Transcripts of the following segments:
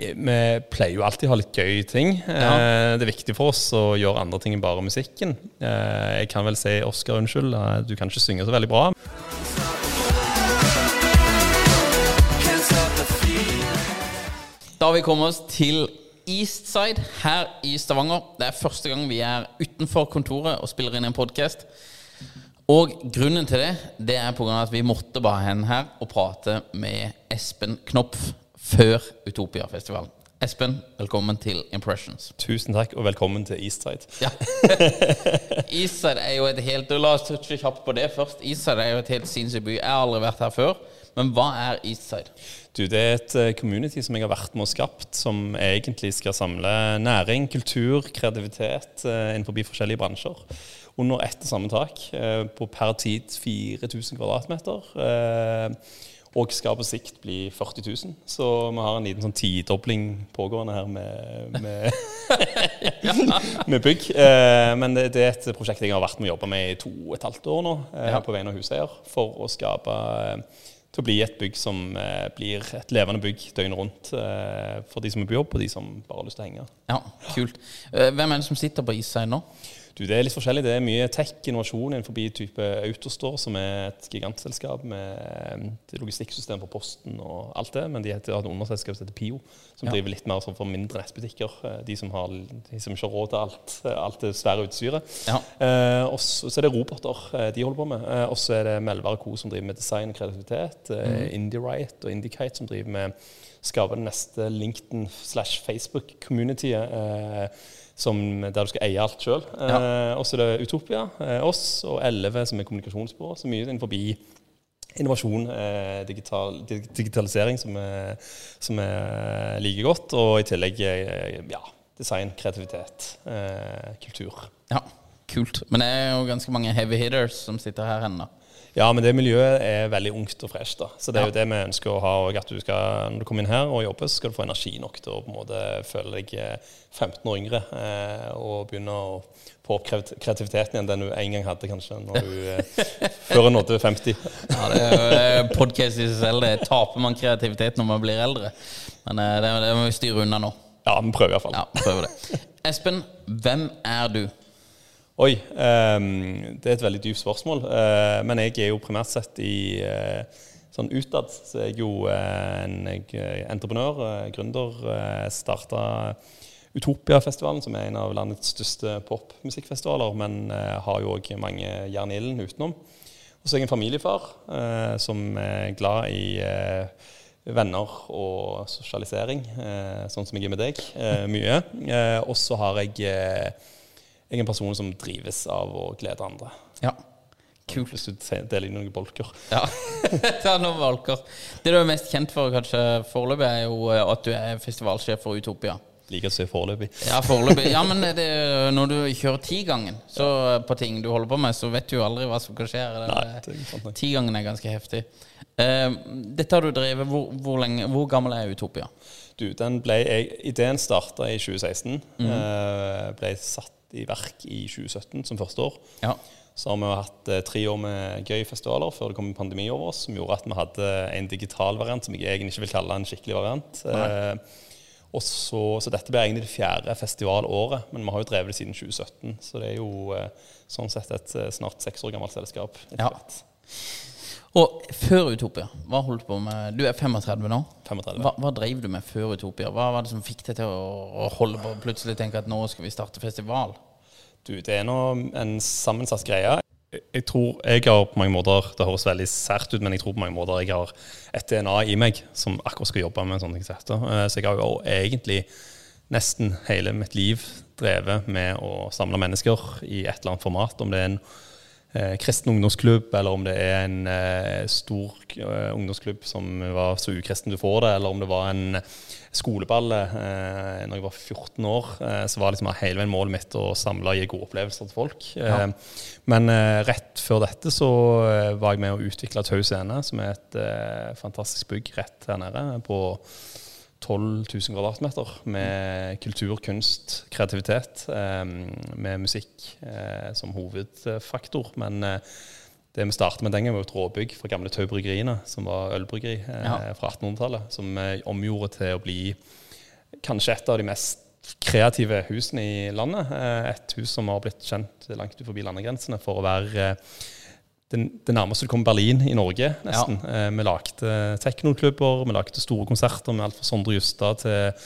vi pleier jo alltid å ha litt gøy ting. Ja. det er viktig for oss å gjøre andre ting enn bare musikken. Eh, jeg kan vel si Oskar unnskyld, eh, du kan ikke synge så veldig bra. Da har vi kommet oss til Eastside her i Stavanger. Det er første gang vi er utenfor kontoret og spiller inn en podkast. Og grunnen til det Det er på grunn av at vi måtte bare hen her og prate med Espen Knopf før Utopia-festivalen. Espen, velkommen til Impressions. Tusen takk, og velkommen til Eastside. Ja. Eastside er jo et helt La oss touche kjapt på det først. Eastside er jo et helt sinnssykt by. Jeg har aldri vært her før. Men hva er Eastside? Du, Det er et eh, community som jeg har vært med og skapt, som egentlig skal samle næring, kultur, kreativitet eh, innenfor forskjellige bransjer under ett og samme tak. Eh, på per tid 4000 kvadratmeter. Og skal på sikt bli 40 000. Så vi har en liten sånn tidobling pågående her med, med, med bygg. Eh, men det, det, er et prosjekt jeg har vært med å jobbe med i to og et halvt år nå, eh, på vegne av huseier, for å skape eh, til å bli et bygg som eh, blir et levende bygg døgnet rundt eh, for de som er på jobb, og de som bare har lyst til å henge. Ja, kult. Hvem er det som sitter på Eastside nå? Du, Det er litt forskjellig. Det er mye tech-innovasjon innenfor type Autostore, som er et gigantselskap med logistikksystem for Posten og alt det. Men de heter, har et underselskap som heter Pio, som Ja. driver litt mer sånn for mindre nettbutikker. eh, De som, har, de som ikke har råd til alt, alt det svære utstyret. Ja. Eh, og så er det roboter eh, de holder på med. Eh, og så er det Melvær Co. som driver med design og kreativitet. Eh, IndieRight og Indicate som driver med skape det neste LinkedIn slash Facebook-communityet. Eh, som, der du skal eie alt sjøl. Eh, og så er det Utopia, eh, oss, og Elleve, som er kommunikasjonsbyrå. Så mye innenfor innovasjon, eh, digital, dig- digitalisering, som er, som er like godt. Og i tillegg eh, ja, design, kreativitet, eh, kultur. Ja, kult. Men det er jo ganske mange heavy hitters som sitter her ennå. Ja, men det miljøet er veldig ungt og fresht. Så det er jo det vi ønsker å ha. Og at du skal, når du kommer inn her og jobber, så skal du få energi nok til å på en måte føle deg eh, 15 år yngre. Eh, og begynne å få opp kreativiteten igjen, den du en gang hadde kanskje når du eh, før du nådde 50. Ja, det er jo podkast i seg selv. Det taper man kreativitet når man blir eldre. Men eh, det, det må vi styre unna nå. Ja, vi prøver iallfall. Ja, prøver det. Espen, hvem er du? Oi, ehm, det er et veldig dypt spørsmål. Eh, men jeg er jo primært sett i eh, sånn utad så er jeg jo eh, en entreprenør, gründer. Starta Utopia-festivalen, som er en av landets største popmusikkfestivaler, men har jo òg mange jern i ilden utenom. Og så er jeg en familiefar eh, som er glad i eh, venner og sosialisering, sånn som jeg er med deg, mye. Og så har jeg jeg er en person som drives av å glede andre. Ja. Kult hvis du deler inn noen bolker. Ja, Ta noen bolker. Det du er mest kjent for kanskje foreløpig, er jo eh, at du er festivalsjef for Utopia. Liker å si foreløpig. Ja, foreløpig. Ja, men det, når du kjører tigangen ja. på ting du holder på med, så vet du jo aldri hva som kan skje. Er. Tigangen er ganske heftig. Uh, dette har du drevet hvor, hvor lenge Hvor gammel er Utopia? Du, den ble, jeg, ideen starta i 2016. eh, ble satt i verk i 2017 som første år. Ja. Så har vi jo hatt eh, tre år med gøy festivaler før det kom en pandemi over oss, som gjorde at vi hadde en digital variant som jeg egentlig ikke vil kalle en skikkelig variant. Eh, og så, så dette blir egentlig det fjerde festivalåret, men vi har jo drevet det siden 2017. Så det er jo eh, sånn sett et eh, snart seks år gammelt selskap. Ja. hvert. Og før Utopia, hva holdt du på med? Du er 35 nå. 35. Hva, hva drev du med før Utopia? Hva var det som fikk deg til å, å holde på og plutselig tenke at nå skal vi starte festival? Du, det er nå en sammensatt greie. Jeg- tror jeg har på mange måter Det høres veldig sært ut, men jeg tror på mange måter jeg har et DNA i meg som akkurat skal jobbe med sånne dette. Eh, Så jeg har jo egentlig nesten hele mitt liv drevet med å samle mennesker i et eller annet format. Om det er en kristen ungdomsklubb, eller om det er en eh, stor eh, ungdomsklubb som var så ukristen du får det, eller om det var en skoleball eh, når jeg var 14 år, eh, så var liksom hele veien målet mitt å samle og gi gode opplevelser til folk. Eh, men eh, rett før dette så eh, var jeg med å utvikle Tau Scene, som er et eh, fantastisk bygg rett her nede på 12 000 kvadratmeter med kultur, kunst, kreativitet, eh, med musikk eh, som hovedfaktor. Men eh, det vi startet med den gangen, var et råbygg fra gamle Tau Bryggeriene, som var ølbryggeri eh, Ja. fra 1800-tallet, som vi omgjorde til å bli kanskje et av de mest kreative husene i landet. Et hus som har blitt kjent langt forbi landegrensene for å være det, nærmeste du kommer Berlin i Norge, nesten. Eh, vi lagde teknoklubber, vi lagde store konserter med alt fra Sondre Justad til,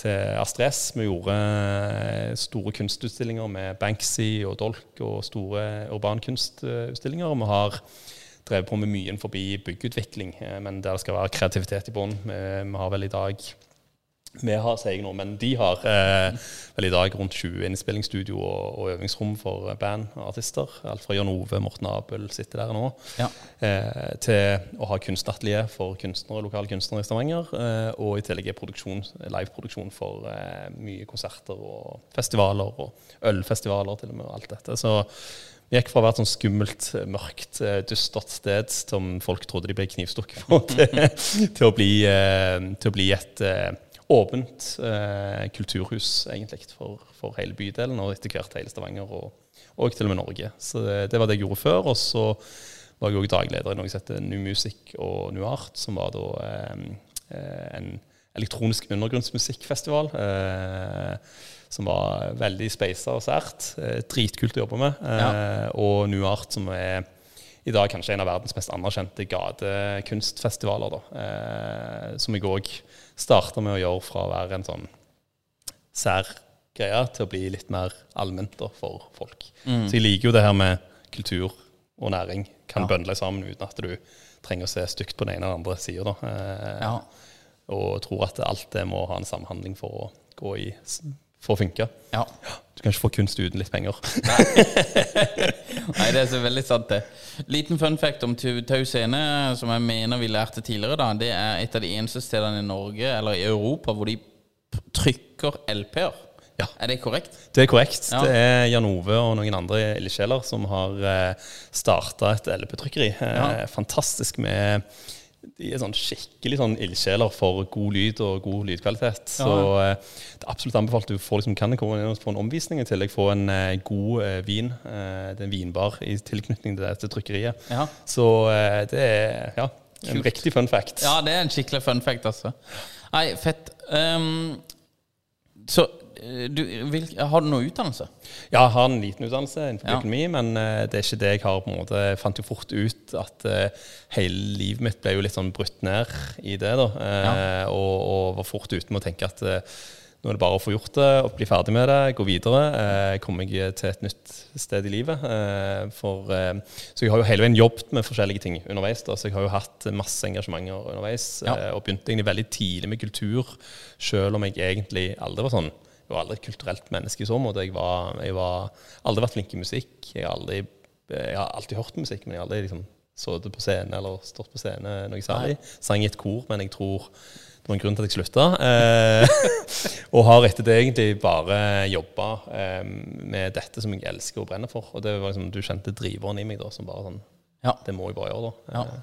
til Astrid S. Vi gjorde eh, store kunstutstillinger med Banksy og Dolk og store urbankunstutstillinger. Vi har drevet på med mye forbi byggeutvikling, eh, men der det skal være kreativitet i bånn. Vi, vi har vel i dag vi har, sier jeg nå, men de har eh, vel i dag rundt 20 innspillingsstudio og, og øvingsrom for band og artister. Alt fra Jan Ove, Morten Abel sitter der nå, Ja. eh, til å ha kunstatelier for kunstnere, lokale kunstnere i Stavanger. Eh, og i tillegg er produksjon, liveproduksjon for eh, mye konserter og festivaler og ølfestivaler til og med, og alt dette. Så vi gikk fra å være et sånn skummelt, mørkt, eh, dystert sted som folk trodde de ble knivstukket på, til, til, å bli, eh, til å bli et åpent eh, kulturhus, egentlig, for, for hele bydelen, og etter hvert hele Stavanger, og, og til og med Norge. Så det, det var det jeg gjorde før. Og så var jeg òg dagleder i noe som heter New Music og New Art, som var da eh, eh, en elektronisk undergrunnsmusikkfestival. Eh, som var veldig speisa og sært. Eh, dritkult å jobbe med. Eh, Og New Art, som er i dag kanskje en av verdens mest anerkjente gatekunstfestivaler. Eh, som jeg òg starta med å gjøre fra å være en sånn sær greie til å bli litt mer allment for folk. Så jeg liker jo det her med kultur og næring kan bøndle sammen uten at du trenger å se stygt på den ene eller andre sida. Eh, Ja. Og tror at alt det må ha en samhandling for å gå i for å funke. ja. Du kan ikke få kunst uten litt penger. Nei, det er så veldig sant, det. Liten fun fact om Tau Scene, som jeg mener vi lærte tidligere, da. Det er et av de eneste stedene i Norge, eller i Europa, hvor de trykker LP-er. Ja. Er det korrekt? Det er korrekt. Ja. Det er Jan Ove og noen andre ildsjeler som har eh, starta et LP-trykkeri. Eh, Ja. Fantastisk med De er sånn skikkelig sånn ildsjeler for god lyd og god lydkvalitet. Så eh, det er absolutt anbefalt. Du får liksom, kan komme inn og få en omvisning i tillegg. Få en eh, god eh, vin. Eh, det er en vinbar i tilknytning til til trykkeriet. Ja. Så eh, det er ja, en Kult. riktig fun fact. Ja, det er en skikkelig fun fact, altså. Nei, fett. Um, så eh, du, vil, har du noe utdannelse? Ja, jeg har en liten utdannelse innenfor Ja. økonomi, men eh, det er ikke det jeg har. på en måte fant jo fort ut at uh, hele livet mitt ble jo litt sånn brutt ned i det. da eh, og, og var fort ute med å tenke at uh, nå er det bare å få gjort det, og bli ferdig med det, gå videre. Eh, kommer jeg til et nytt sted i livet. Eh, for, eh, så jeg har jo hele veien jobbet med forskjellige ting underveis. da, Så jeg har jo hatt masse engasjementer underveis. Ja. Eh, og begynte egentlig veldig tidlig med kultur, selv om jeg egentlig aldri var sånn jeg var aldri et kulturelt menneske i så måte. Jeg har aldri vært flink i musikk. Jeg har, aldri, jeg har alltid hørt musikk, men jeg har aldri liksom sittet på scenen eller stått på scenen noe særlig. Sang i et kor, men jeg tror det var en grunn til at jeg slutta. Eh, og har etter det egentlig bare jobba eh, med dette som jeg elsker og brenner for. Og det var liksom, du kjente driveren i meg da, som bare sånn Ja. Det må jeg bare gjøre, da. ja.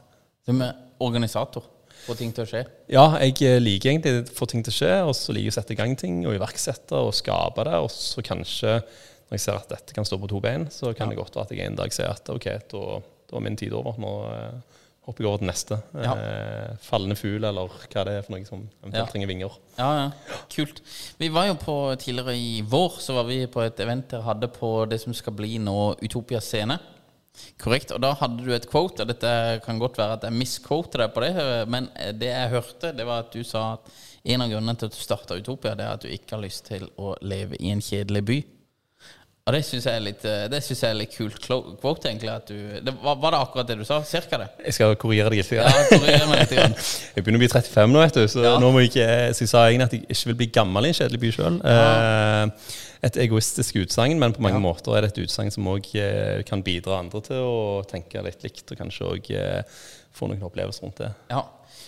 Du er organisator. Få ting til å skje. Ja, jeg eh, liker egentlig å få ting til å skje, og så liker jeg å sette i gang ting og iverksette og skape det. Og så kanskje, når jeg ser at dette kan stå på to bein, så kan det godt være at jeg en dag sier at OK, da, da er min tid over. Nå eh, hopper jeg over til neste. Ja. Eh, fallende fugl, eller hva det er for noe som eventuelt Ja. trenger vinger. Ja, ja. Kult. Vi var jo på Tidligere i vår så var vi på et event dere hadde på det som skal bli nå Utopia scene. Korrekt. Og da hadde du et quote, og dette kan godt være at jeg misquoter deg på det, men det jeg hørte, det var at du sa at en av grunnene til at du starta Utopia, det er at du ikke har lyst til å leve i en kjedelig by. Og det syns jeg, eh, jeg er litt kult quote, egentlig. Du, det, var, var det akkurat det du sa? Cirka det? Jeg skal korrigere deg litt. Ja, litt. Jeg begynner å bli 35 nå, vet du, så Ja. nå må jeg ikke Så jeg sa egentlig at jeg ikke vil bli gammel i en kjedelig by sjøl. et egoistisk utsagn, men på mange måter er det et utsagn som òg kan bidra andre til å tenke litt likt, og kanskje òg få noen opplevelser rundt det. Ja,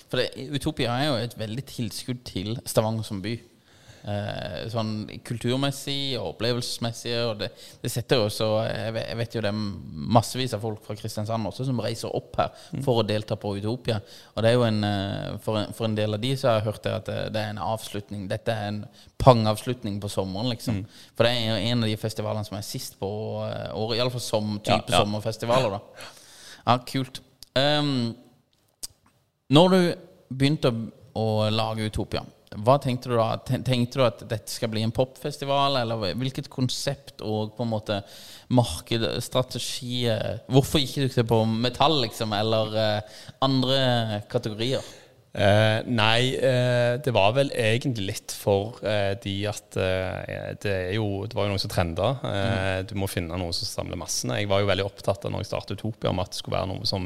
for det, Utopia er jo et veldig tilskudd til Stavanger som by. Eh, sånn kulturmessig og opplevelsesmessig. Og det, det setter jo også jeg vet, jeg vet jo det er massevis av folk fra Kristiansand også som reiser opp her for å delta på Utopia. Og det er jo en, eh, for, en, for en del av de så har jeg hørt det at det, det er en avslutning. Dette er en pangavslutning på sommeren, liksom. For det er en av de festivalene som er sist på eh, året. Iallfall som type Ja, ja. sommerfestivaler, da. Ja, kult. Um, når du begynte å, å lage Utopia, hva tenkte du da? Tenkte du at dette skal bli en popfestival, eller hvilket konsept og på en måte markedsstrategi eh, Hvorfor gikk du ikke på metall, liksom, eller eh, andre kategorier? Eh, nei, eh, det var vel egentlig litt for eh, de at eh, det, jo, det var jo noe som trenda. Mm. Du må finne noe som samler massene. Jeg var jo veldig opptatt av når jeg startet Utopia, om at det skulle være noe som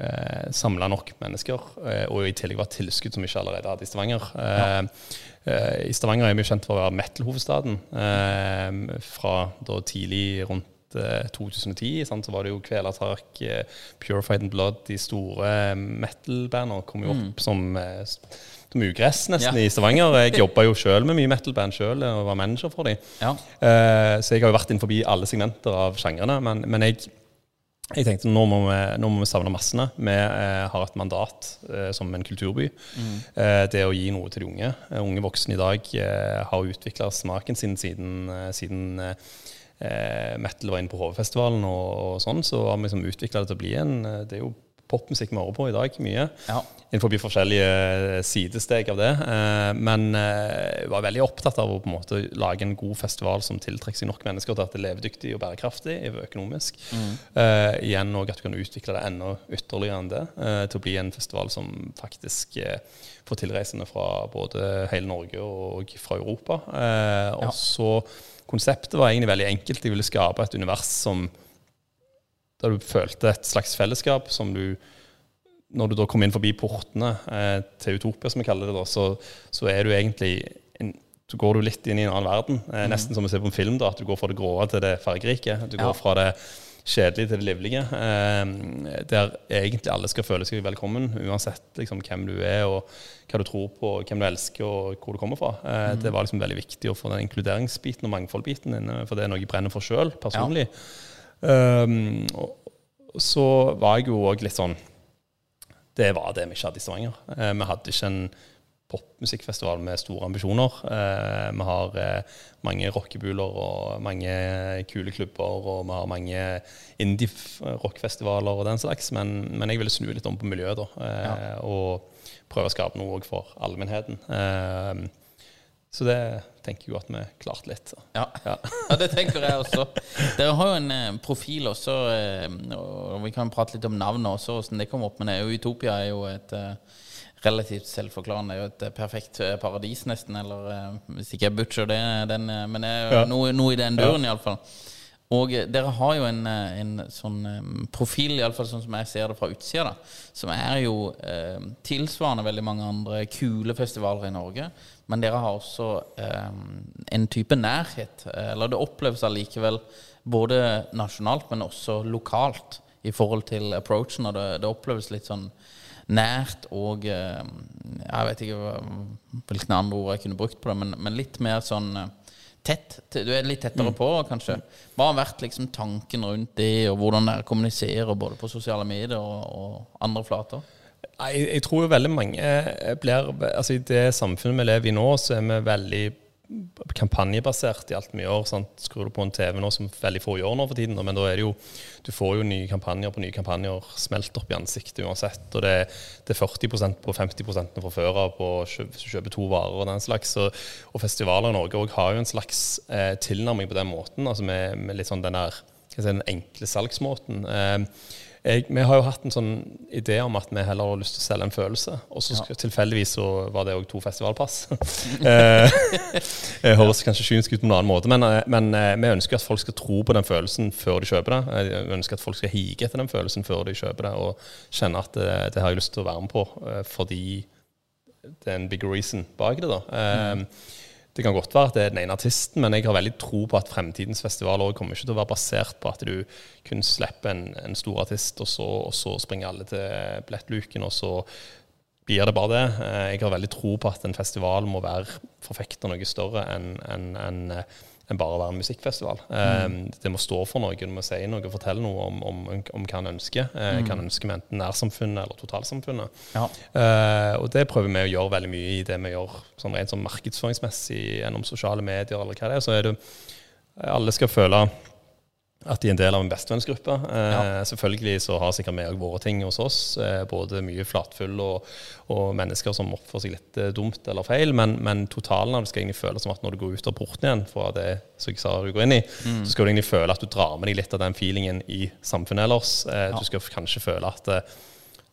eh, samla nok mennesker, eh, og i tillegg var tilskudd som vi ikke allerede hadde i Stavanger. Eh, eh, I Stavanger er vi kjent for å være metal-hovedstaden. Eh, fra da tidlig rundt eh, 2010 sant, så var det jo Kvelertak, eh, Purified and Blood, de store eh, metal-bandene kom jo opp som eh, mye som ugress nesten Ja. i Stavanger. Jeg jobba jo sjøl med mye metal-band sjøl og var manager for dem. Ja. Uh, så jeg har jo vært innenfor alle segmenter av sjangrene. Men, men jeg, jeg tenkte nå må vi, nå må vi savne massene. Vi eh, har et mandat eh, som en kulturby. Eh, det å gi noe til de unge. Eh, unge voksne i dag eh, har utvikla smaken sin siden, eh, siden eh, metal var inne på HV-festivalen og, og sånn. Så har vi liksom utvikla det til å bli en Det er jo popmusikk vi hører på i dag, mye. Ja. Innenfor forskjellige sidesteg av det. Eh, men eh, jeg var veldig opptatt av å på en måte lage en god festival som tiltrekker seg nok mennesker til at det er levedyktig og bærekraftig økonomisk. Eh, igjen òg at du kan utvikle det enda ytterligere enn det, Uh, til å bli en festival som faktisk uh, får tilreisende fra både hele Norge og fra Europa. Ja. og så Konseptet var egentlig veldig enkelt. Jeg ville skape et univers som der du følte et slags fellesskap som du Når du da kom inn forbi portene eh, til Utopia, som vi kaller det, da, så, så er du egentlig en, så går du litt inn i en annen verden. Eh, nesten som vi ser på en film. da, At du går fra det grå til det fargerike. Du Ja. går fra det kjedelige til det livlige. Eh, der egentlig alle skal føle seg velkommen, uansett liksom, hvem du er, og hva du tror på, hvem du elsker, og hvor du kommer fra. Eh, Det var liksom veldig viktig å få den inkluderingsbiten og mangfoldbiten inne, for det er noe jeg brenner for sjøl, personlig. Um, så var jeg jo òg litt sånn Det var det vi ikke hadde i Stavanger. Uh, vi hadde ikke en popmusikkfestival med store ambisjoner. Eh, vi har eh, mange rockebuler og mange kule klubber, og vi har mange indie-rockfestivaler og den slags. Men, men jeg ville snu litt om på miljøet, da. Eh, Og prøve å skape noe òg for allmennheten. Eh, så det tenker jo at vi klarte litt. Så. Ja. Ja. ja, det tenker jeg også. Dere har jo en eh, profil også, eh, og vi kan prate litt om navnet også, hvordan det kom opp. Men Utopia er jo et eh, relativt selvforklarende, det er jo et perfekt paradis nesten. Eller hvis ikke jeg butcher det, den, men det er jo Ja. noe, noe i den duren iallfall. Og dere har jo en, en sånn profil, iallfall sånn som jeg ser det fra utsida, da, som er jo eh, tilsvarende veldig mange andre kule festivaler i Norge. Men dere har også eh, en type nærhet. eh, Eller det oppleves allikevel både nasjonalt, men også lokalt i forhold til approachen. Og det, det oppleves litt sånn nært og eh, Jeg vet ikke hvilke andre ord jeg kunne brukt på det, men, men litt mer sånn tett. Du er litt tettere på, kanskje. Hva har vært liksom tanken rundt det, og hvordan dere kommuniserer både på sosiale medier og, og andre flater? Jeg, jeg tror veldig mange blir Altså I det samfunnet vi lever i nå, så er vi veldig kampanjebasert i alt vi gjør. Sant? Skrur du på en TV nå, som veldig få gjør nå for tiden, men da er det jo Du får jo nye kampanjer på nye kampanjer smelt opp i ansiktet uansett. Og det, det er 40% på 50 fra før av på å kjøpe, kjøpe to varer og den slags. Og, og festivaler i Norge òg har jo en slags eh, tilnærming på den måten, altså med, med litt sånn den der den enkle salgsmåten. Eh, jeg, vi har jo hatt en sånn idé om at vi heller har lyst til å selge en følelse. Og så ja. tilfeldigvis så var det òg to festivalpass. det høres kanskje synsk ut på en annen måte, men, eh, men, eh, vi ønsker at folk skal tro på den følelsen før de kjøper det. Vi ønsker at folk skal hige etter den følelsen før de kjøper det, og kjenne at det, eh, det har jeg lyst til å være med på fordi det er en big reason bak det. da. Mm. Det kan godt være at det er den ene artisten, men jeg har veldig tro på at fremtidens festival også kommer ikke til å være basert på at du kun slipper en, en stor artist, og så, og så, springer alle til billettluken, og så blir det bare det. Eh, jeg har veldig tro på at en festival må være forfekter noe større enn en, en, enn bare å være en musikkfestival. Mm. det må stå for noe, du må si noe fortelle noe om, om, om hva en ønsker. Uh, mm. Hva en ønsker med enten nærsamfunnet eller totalsamfunnet. Ja. Uh, og det prøver vi å gjøre veldig mye i det vi gjør sånn rent sånn markedsføringsmessig gjennom sosiale medier eller hva det er. Så er det alle skal føle at de er en del av en bestevennsgruppe. Eh, ja. Selvfølgelig så har sikkert vi òg våre ting hos oss. Eh, både mye flatfull og, og, mennesker som oppfører seg litt eh, dumt eller feil. Men, men totalen av det skal egentlig føles som at når du går ut av porten igjen fra det som jeg sa du går inn i, mm. så skal du egentlig føle at du drar med deg litt av den feelingen i samfunnet ellers. Eh, ja. Du skal kanskje føle at eh,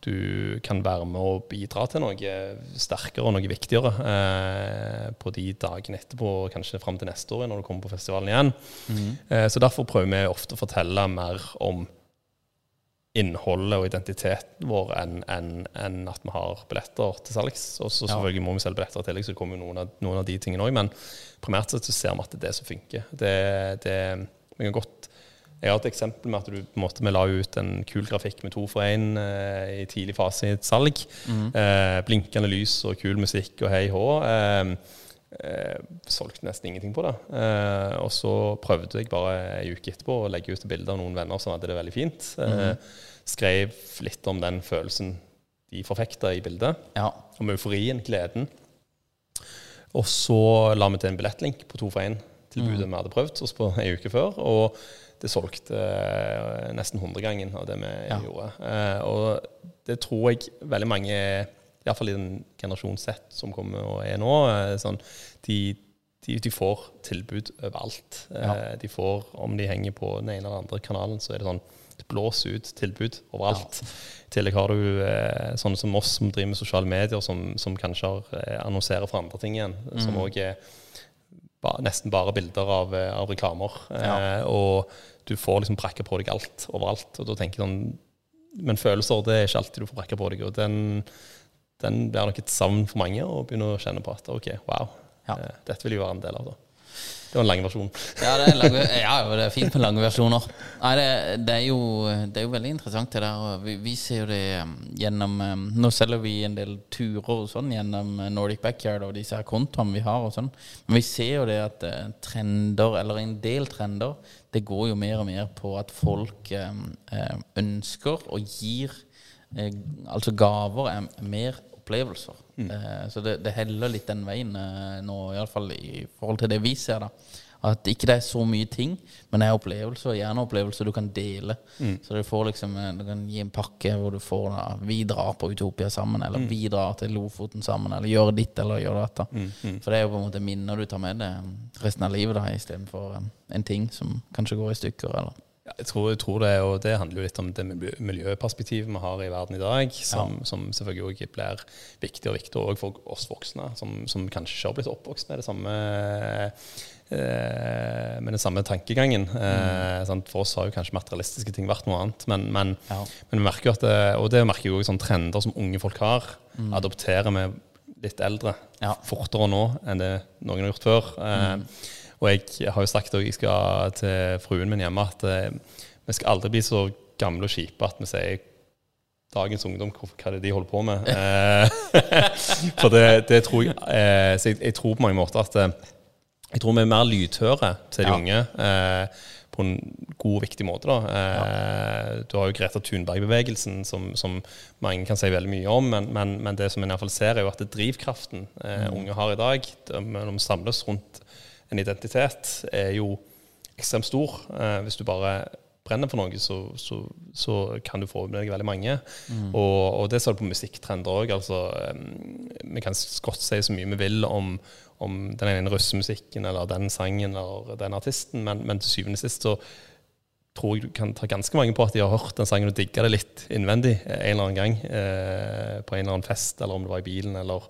du kan være med og bidra til noe sterkere og noe viktigere eh, på de dagene etterpå, kanskje fram til neste år når du kommer på festivalen igjen. Mm. Eh, så derfor prøver vi ofte å fortelle mer om innholdet og identiteten vår enn en, en at vi har billetter til salgs. Og så selvfølgelig må vi selge billetter i tillegg, så det kommer noen av, noen av de tingene òg. Men primært sett så ser vi at det er det som funker. Det, det, vi kan godt jeg har et eksempel med at du måte, vi la ut en kul grafikk med to for én eh, i tidlig fase i et salg. Mm. Eh, blinkende lys og kul musikk og hei hå. Eh, eh, solgte nesten ingenting på det. Eh, og så prøvde jeg bare ei uke etterpå å legge ut et bilde av noen venner som hadde det veldig fint. Mm. skrev litt om den følelsen de forfekta i bildet. Ja. Om euforien, gleden. Og så la vi til en billettlink på to for én-tilbudet mm. vi hadde prøvd oss på ei uke før. og det solgte nesten nesten hundregangen av det vi ja. gjorde. Uh, og det tror jeg veldig mange, iallfall i den generasjonen Z som kommer og er nå, uh, sånn, de, de, de, får tilbud overalt. Ja. de får, om de henger på den ene eller andre kanalen, så er det sånn det blåser ut tilbud overalt. Ja. Tillegg har du sånne som oss som driver med sosiale medier, som, som kanskje annonserer for andre ting igjen. Mm. Som òg er ba, nesten bare bilder av, av reklamer. Ja. og du får liksom prakke på deg alt overalt. Og da tenker jeg sånn Men følelser, det er ikke alltid du får prakke på deg. Og den, den blir nok et savn for mange, å begynne å kjenne på at OK, wow, ja. eh, dette vil jo være en del av. da. Det var en lang versjon. ja, det er, lang, ja, det er fint med lange versjoner. Nei, det, det, er jo, det, er jo, veldig interessant, det der. Vi, vi, ser jo det um, gjennom um, Nå selger vi en del turer og sånn gjennom uh, Nordic Backyard og disse her kontoene vi har og sånn. Men vi ser jo det at uh, trender, eller en del trender, det går jo mer og mer på at folk um, uh, ønsker og gir Altså gaver er mer opplevelser. Mm. Eh, så det, det, heller litt den veien eh, nå, iallfall i forhold til det vi ser. da At ikke det er så mye ting, men det er opplevelser, gjerne opplevelser du kan dele. Mm. Så du får liksom eh, Du kan gi en pakke hvor du får da, Vi drar på Utopia sammen, eller mm. vi drar til Lofoten sammen, eller gjør ditt eller gjør dette. Mm. mm. For det er jo på en måte minner du tar med deg resten av livet, da istedenfor en ting som kanskje går i stykker. eller jeg tror, jeg tror, det, og det handler jo litt om det miljøperspektivet vi har i verden i dag, som, ja. som selvfølgelig også blir viktig og viktigere for oss voksne, som, som, kanskje ikke har blitt oppvokst med det samme eh, med den samme tankegangen. Eh, mm. for oss har jo kanskje materialistiske ting vært noe annet. Men, men, ja. men vi merker jo at det, og det merker jo sånne trender som unge folk har. Mm. Adopterer med litt eldre ja. fortere nå enn det noen har gjort før. Eh, mm. Og jeg har jo sagt jeg skal til fruen min hjemme at eh, vi skal aldri bli så gamle og kjipe at vi sier dagens ungdom hva hva det er de holder på med. Eh, For det, det tror jeg eh, jeg, jeg tror på mange måter at eh, Jeg tror vi er mer lydhøre til de Ja. unge eh, på en god og viktig måte. da. Eh, Du har jo Greta Thunberg-bevegelsen, som, som mange kan si veldig mye om, men, men, men det som en iallfall ser, er jo at det drivkraften eh, unge har i dag, når de samles rundt en identitet, er jo ekstremt stor. Eh, hvis du bare brenner for noe, så, så, så kan du få med deg veldig mange. Og, og det ser du på musikktrender òg. Altså, em, vi kan godt si så mye vi vil om, om den ene russemusikken eller den sangen eller den artisten, men, men til syvende og sist så tror jeg du kan ta ganske mange på at de har hørt den sangen og digga det litt innvendig eh, en eller annen gang. Eh, på en eller annen fest, eller om det var i bilen, eller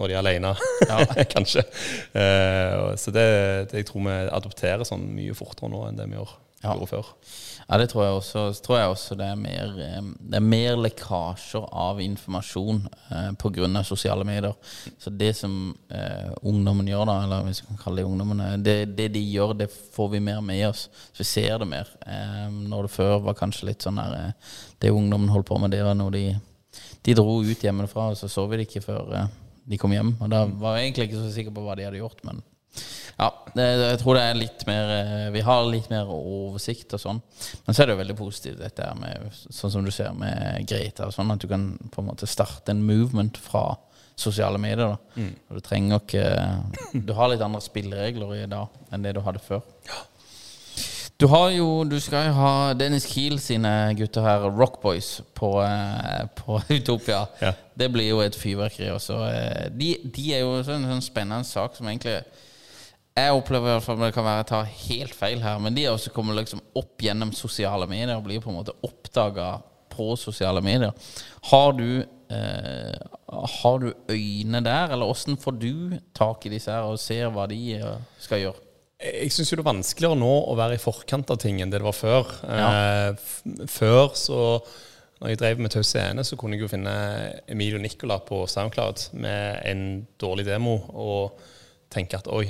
når de er alene, kanskje. Eh, så det, det jeg tror vi adopterer sånn mye fortere nå enn det vi gjør, Ja. gjorde før. Ja, det tror jeg også. Tror jeg også det er mer, eh, det er mer lekkasjer av informasjon eh, pga. sosiale medier. Så det som eh, ungdommen gjør, da, eller hvis vi kan kalle det ungdommene, det, det de gjør, det får vi mer med oss. Så vi ser det mer. Eh, når det før var kanskje litt sånn der eh, Det ungdommen holdt på med, det var noe de De dro ut hjemmefra, og så så vi det ikke før eh, de kom hjem. Og da var jeg egentlig ikke så sikker på hva de hadde gjort, men ja, det, jeg tror det er litt mer eh, Vi har litt mer oversikt og sånn. Men så er det jo veldig positivt dette her med sånn som du ser med Greta og sånn, at du kan på en måte starte en movement fra sosiale medier. da Og du trenger ikke Du har litt andre spilleregler i dag enn det du hadde før. Du har jo Du skal jo ha Dennis Kiel sine gutter her, Rockboys, på, eh, på Utopia. Ja. Det blir jo et fyrverkeri også. Eh, De, de er jo sånn, sånn spennende sak som egentlig Jeg opplever i hvert fall, men det kan være jeg tar helt feil her, men de også kommet liksom opp gjennom sosiale medier og blir på en måte oppdaga på sosiale medier. Har du, eh, har du øyne der, eller åssen får du tak i disse her og ser hva de eh, skal gjøre? Jeg syns det er vanskeligere nå å være i forkant av ting enn det det var før. Ja. Eh, før så når jeg drev med Taus scene, så kunne jeg jo finne Emilio Nicola på SoundCloud med en dårlig demo og tenke at oi,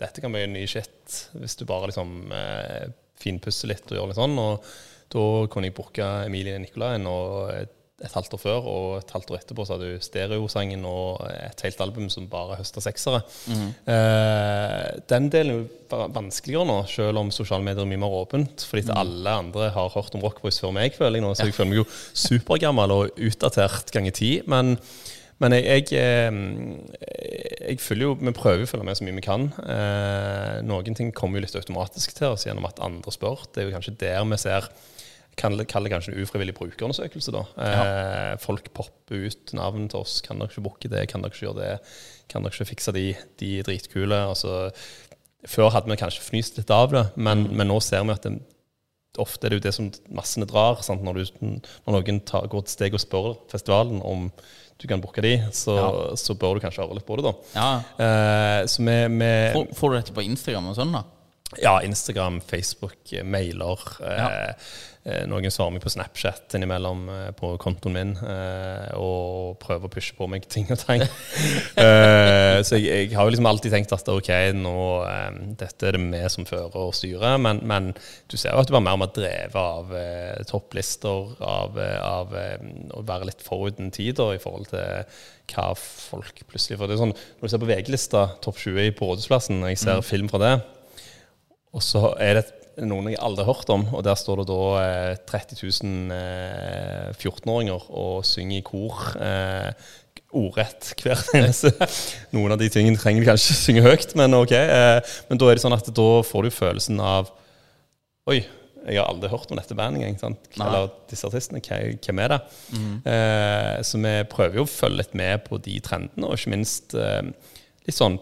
dette kan bli en ny shit hvis du bare liksom eh, finpusser litt og gjør litt sånn. Og da kunne jeg booke Emilie Nicola og et, et halvt år før, og et halvt år etterpå så hadde du stereosangen og et helt album som bare høsta seksere. Eh, den delen er jo va- vanskeligere nå, selv om sosiale medier er mye mer åpent. Fordi at alle andre har hørt om Rockboys før meg, føler jeg nå. Så jeg føler meg jo supergammel og utdatert ganger ti. Men, men jeg, jeg, jeg følger jo, Vi prøver å følge med så mye vi kan. Eh, noen ting kommer jo litt automatisk til oss gjennom at andre spør. Det er jo kanskje der vi ser kan det kanskje en ufrivillig brukerundersøkelse. da. Eh, folk popper ut navn til oss. Kan dere ikke booke det? Kan dere ikke gjøre det? Kan dere ikke fikse de? De dritkule. Altså, før hadde vi kanskje fnyst litt av det, men, men nå ser vi at det, ofte er det jo det som massene drar. Sant? Når, du, når noen tar, går et steg og spør festivalen om du kan bruke de, så, så bør du kanskje høre litt på det, da. Ja. Eh, så vi, vi Får, får du dette på Instagram og sånn, da? ja, Instagram, Facebook, eh, mailer. Ja. Eh, noen svarer meg på Snapchat innimellom eh, på kontoen min eh, og prøver å pushe på meg ting og tang. eh, så jeg, jeg har jo liksom alltid tenkt at ok, nå eh, dette er det vi som fører og styrer, men, men du ser jo at du var mer og mer drevet av eh, topplister, av, eh, av eh, å være litt foruten tid i forhold til hva folk plutselig For det er sånn, når du ser på VG-lista topp 20 på Rådhusplassen, og jeg ser film fra det og så er det noen jeg aldri har hørt om, og der står det da eh, 30 000 eh, 14-åringer og synger i kor. Eh, ordrett hver eneste. Noen av de tingene trenger de kanskje synge høyt, men ok. Eh, men da er det sånn at da får du følelsen av Oi, jeg har aldri hørt om dette bandet engang. sant? Eller disse artistene. Hvem hvem er det? Mm. så vi prøver jo å følge litt med på de trendene, og ikke minst eh, litt sånn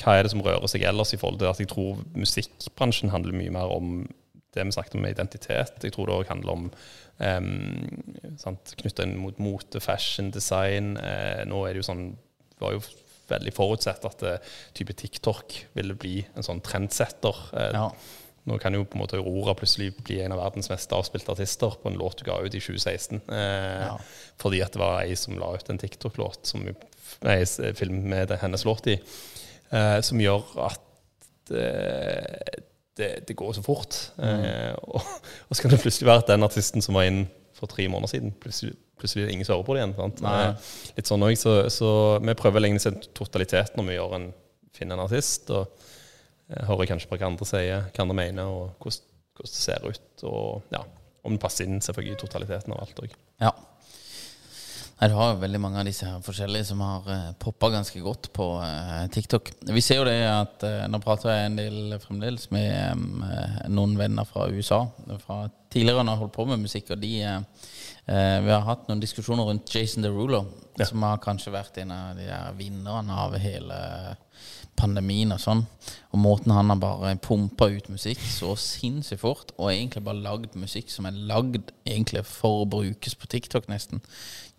hva er det som rører seg ellers i forhold til at jeg tror musikkbransjen handler mye mer om det vi snakket om med identitet. Jeg tror det òg handler om um, knytta inn mot mote, fashion, design. Eh, nå er det jo sånn var jo veldig forutsett at uh, type TikTok ville bli en sånn trendsetter. Eh, Ja. Nå kan jo på en måte Aurora plutselig bli en av verdens mest avspilte artister på en låt du ga ut i 2016. Eh, Ja. Fordi at det var ei som la ut en TikTok-låt som Nei, film med det- hennes låt i. Eh, som gjør at det, det, det går så fort. Eh, og, og så kan det plutselig være at den artisten som var inn for tre måneder siden, plutselig, plutselig er det ingen som hører på det igjen. Eh, Litt sånn også, så, så vi prøver å legge se totalitet når vi gjør en, finner en artist. Og eh, hører kanskje på hva andre sier, hva andre mener, og hvordan, hvordan det ser ut. Og ja, om det passer inn selvfølgelig i totaliteten av alt òg. Ja. Du har jo veldig mange av disse her forskjellige som har uh, poppa ganske godt på uh, TikTok. Vi ser jo det at uh, Nå prater jeg en del fremdeles med um, noen venner fra USA. Fra tidligere når jeg holdt på med musikk. Og de eh, eh, Vi har hatt noen diskusjoner rundt Jason Derulo, som har kanskje vært en av de der vinnerne av hele pandemien og sånn. Og måten han har bare pumpa ut musikk så sinnssykt fort, og egentlig bare lagd musikk som er lagd egentlig for å brukes på TikTok, nesten,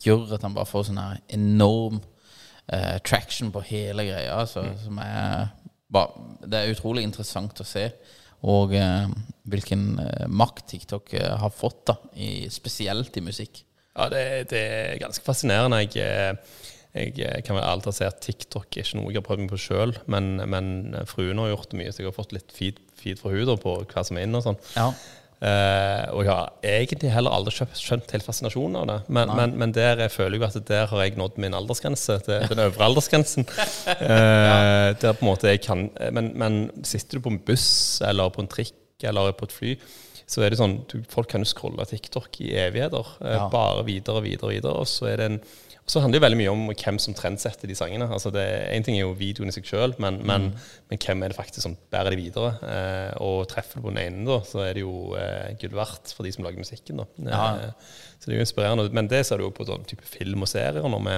gjør at han bare får sånn her enorm uh, traction på hele greia. Altså, som er bare, Det er utrolig interessant å se. Og uh, hvilken uh, makt TikTok har fått, da, i, spesielt i musikk. Ja, det, det er ganske fascinerende. Jeg, jeg kan vel ærlig talt si at TikTok er ikke noe jeg har prøvd meg på sjøl, men, men fruen har gjort det mye, så jeg har fått litt feed, feed fra henne på hva som er inne og sånn. Ja. Eh, og jeg har egentlig heller aldri skjønt, helt fascinasjonen av det. Men, men, men der jeg føler jeg at der har jeg nådd min aldersgrense, til den øvre aldersgrensen. Eh, Der på en måte jeg kan men, men sitter du på en buss eller på en trikk eller på et fly, så er det sånn du, Folk kan jo scrolle TikTok i evigheter. Uh, Ja. Bare videre og videre og videre. Og så er det en og så handler det jo veldig mye om hvem som trendsetter de sangene. Altså det, en ting er jo videoen i seg sjøl, men, men, men hvem er det faktisk som bærer de videre? Eh, og treffer du på den ene, da, så er det jo eh, gull verdt for de som lager musikken. da. Ja. Eh, så det er jo inspirerende. Men det ser du jo på sånn type film og serier når vi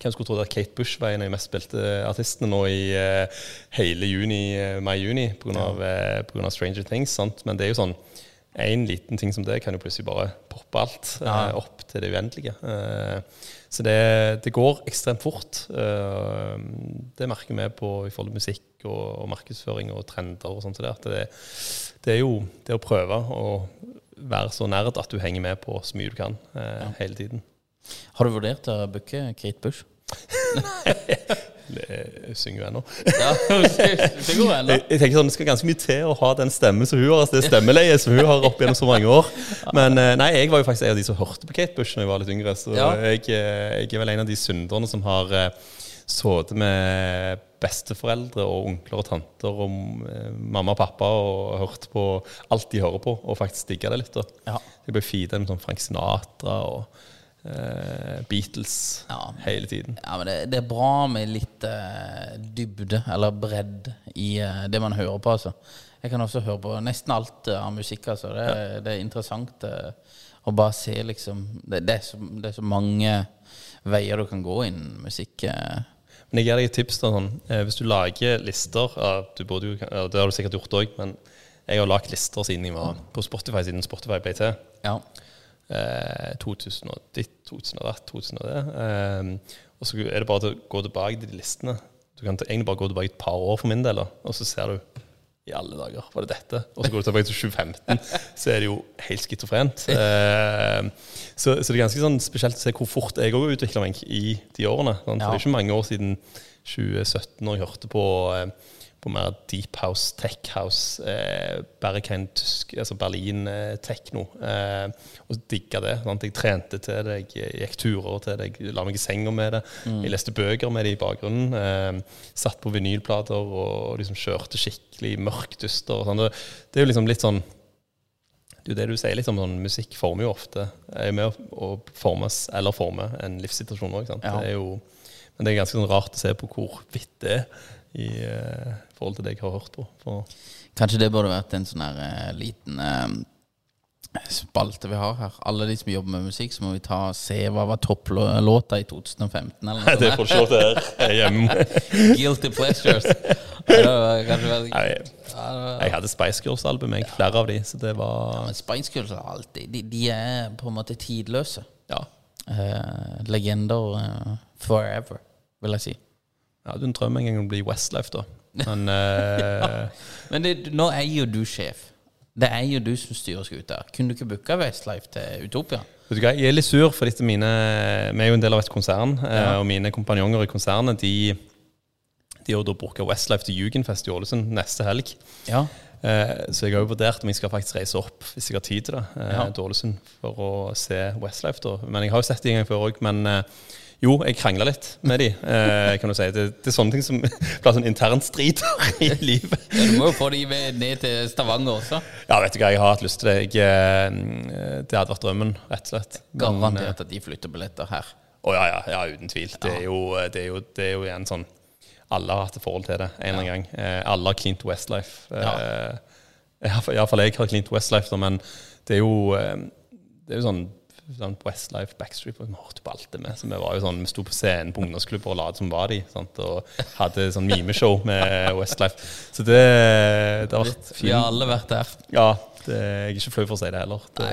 Hvem skulle trodd at Kate Bush var en av de mest spilte artistene nå i uh, hele juni, uh, mai-juni pga. Ja. Uh, Stranger Things. Sant? Men det er jo sånn en liten ting som det kan jo plutselig bare poppe alt eh, opp til det uendelige. Eh, så det, det går ekstremt fort. Eh, det merker vi på i forhold til musikk og, og markedsføring og trender og sånt. så Det, det, det er jo det å prøve å være så nerd at du henger med på så mye du kan ja. hele tiden. Har du vurdert å booke Kate Bush? Jeg synger jo ennå. Ja, ennå. Jeg, jeg tenker sånn, Det skal ganske mye til å ha den stemmen som hun har. altså Det stemmeleiet som hun har opp gjennom så mange år. Men eh, nei, jeg var jo faktisk en av de som hørte på Kate Bush da jeg var litt yngre. Så Ja. jeg, eh, jeg er vel en av de synderne som har uh, sittet med besteforeldre og onkler og tanter og eh, mamma og pappa og hørt på alt de hører på, og faktisk digga det litt. da. Ja. Jeg ble feeda med sånn Frank Sinatra og eh, Beatles Ja. hele tiden. Ja, men det, det er bra med litt uh, dybde, eller bredd, i uh, det man hører på, altså. Jeg kan også høre på nesten alt uh, av musikk, altså. Det, det er interessant eh, å bare se, liksom det, det, er så, det er så mange veier du kan gå innen musikk. Eh. Men jeg gir deg et tips. da, sånn, eh, Hvis du lager lister ja, du burde ja, Det har du sikkert gjort òg, men jeg har lagt lister siden jeg var på Spotify, siden Spotify ble til. Ja. Eh, 2000 og ditt, 2000 og det 2000 og det. Eh, og så er det bare å gå tilbake til de listene. Du kan egentlig bare gå tilbake et par år for min del, og så ser du i alle dager, var det dette? Og så går du tilbake til 2015, så er det jo helt skizofrent. Eh, så, så det er ganske sånn spesielt å se hvor fort jeg òg har utvikla meg i de årene. Sant? For det er ikke mange år siden 2017, når jeg hørte på, eh, på mer deep house, tech house, eh, hva tysk, altså Berlin eh, tekno. Eh, og digga det. Sant? Jeg trente til det, jeg gikk turer til det, jeg la meg i senga med det. Jeg leste bøker med det i bakgrunnen. Eh, satt på vinylplater og liksom kjørte skikkelig mørk dyster. Og sånn. det, det er jo liksom litt sånn det er jo det du sier, liksom, sånn, musikk former jo ofte er med å, formes, eller forme en livssituasjon òg. Ja. Det jo, men det er ganske sånn rart å se på hvor vidt det er i eh, forhold til det jeg har hørt på. For, Kanskje det burde vært en sånn her eh, liten eh, spalte vi har her. Alle de som jobber med musikk, så må vi ta se hva var topplåta i 2015, eller noe det får du se til her hjemme. Guilty pleasures. Ja, det var kanskje veldig- Nei, Ja, det var- jeg hadde Spice Girls-album, jeg. Flere av de. Så det var Men Spice Girls er alltid de, de er på en måte tidløse. Ja. Eh, legender eh, forever, vil jeg si. Jeg hadde en drøm en gang om å bli Westlife, da. Men eh, Men det, nå er jo du sjef. Det er jo du som styrer skuta. Kunne du ikke booka Westlife til Utopia? Vet du hva, Jeg er litt sur, for dette mine, vi er jo en del av et konsern. Ja. Og mine kompanjonger i konsernet de, de har da booka Westlife til Jugendfest i Ålesund neste helg. Ja. Eh, Så jeg har jo vurdert om jeg skal faktisk reise opp hvis jeg har tid til det, eh, Ja. til Ålesund for å se Westlife. da. Men jeg har jo sett det en gang før òg. Men eh, jo, jeg krangla litt med de, eh, kan du si. Det, det er sånne ting som blir sånn intern strid i livet. ja du må jo få de med ned til Stavanger også. Ja, vet du hva, jeg har hatt lyst til det. Jeg, eh, det hadde vært drømmen, rett og slett. Men, eh, Garantert at de flytter billetter her. Å ja, ja, ja, uten tvil. Det er jo, det er jo, det er jo en sånn Alle har hatt et forhold til det en eller annen gang. Eh, alle har cleant Westlife. Eh, Iallfall jeg har cleant Westlife, da, men det er jo eh, Det er jo sånn, sånn Westlife Backstreet Vi hørte på alt det med. Så vi var jo sånn, vi sto på scenen på ungdomsklubber og lot som var de. Sant? Og hadde sånn mimeshow med Westlife. Så det, det har vært Vi har alle vært der. Ja, det, jeg er ikke flau for å si det heller. Det,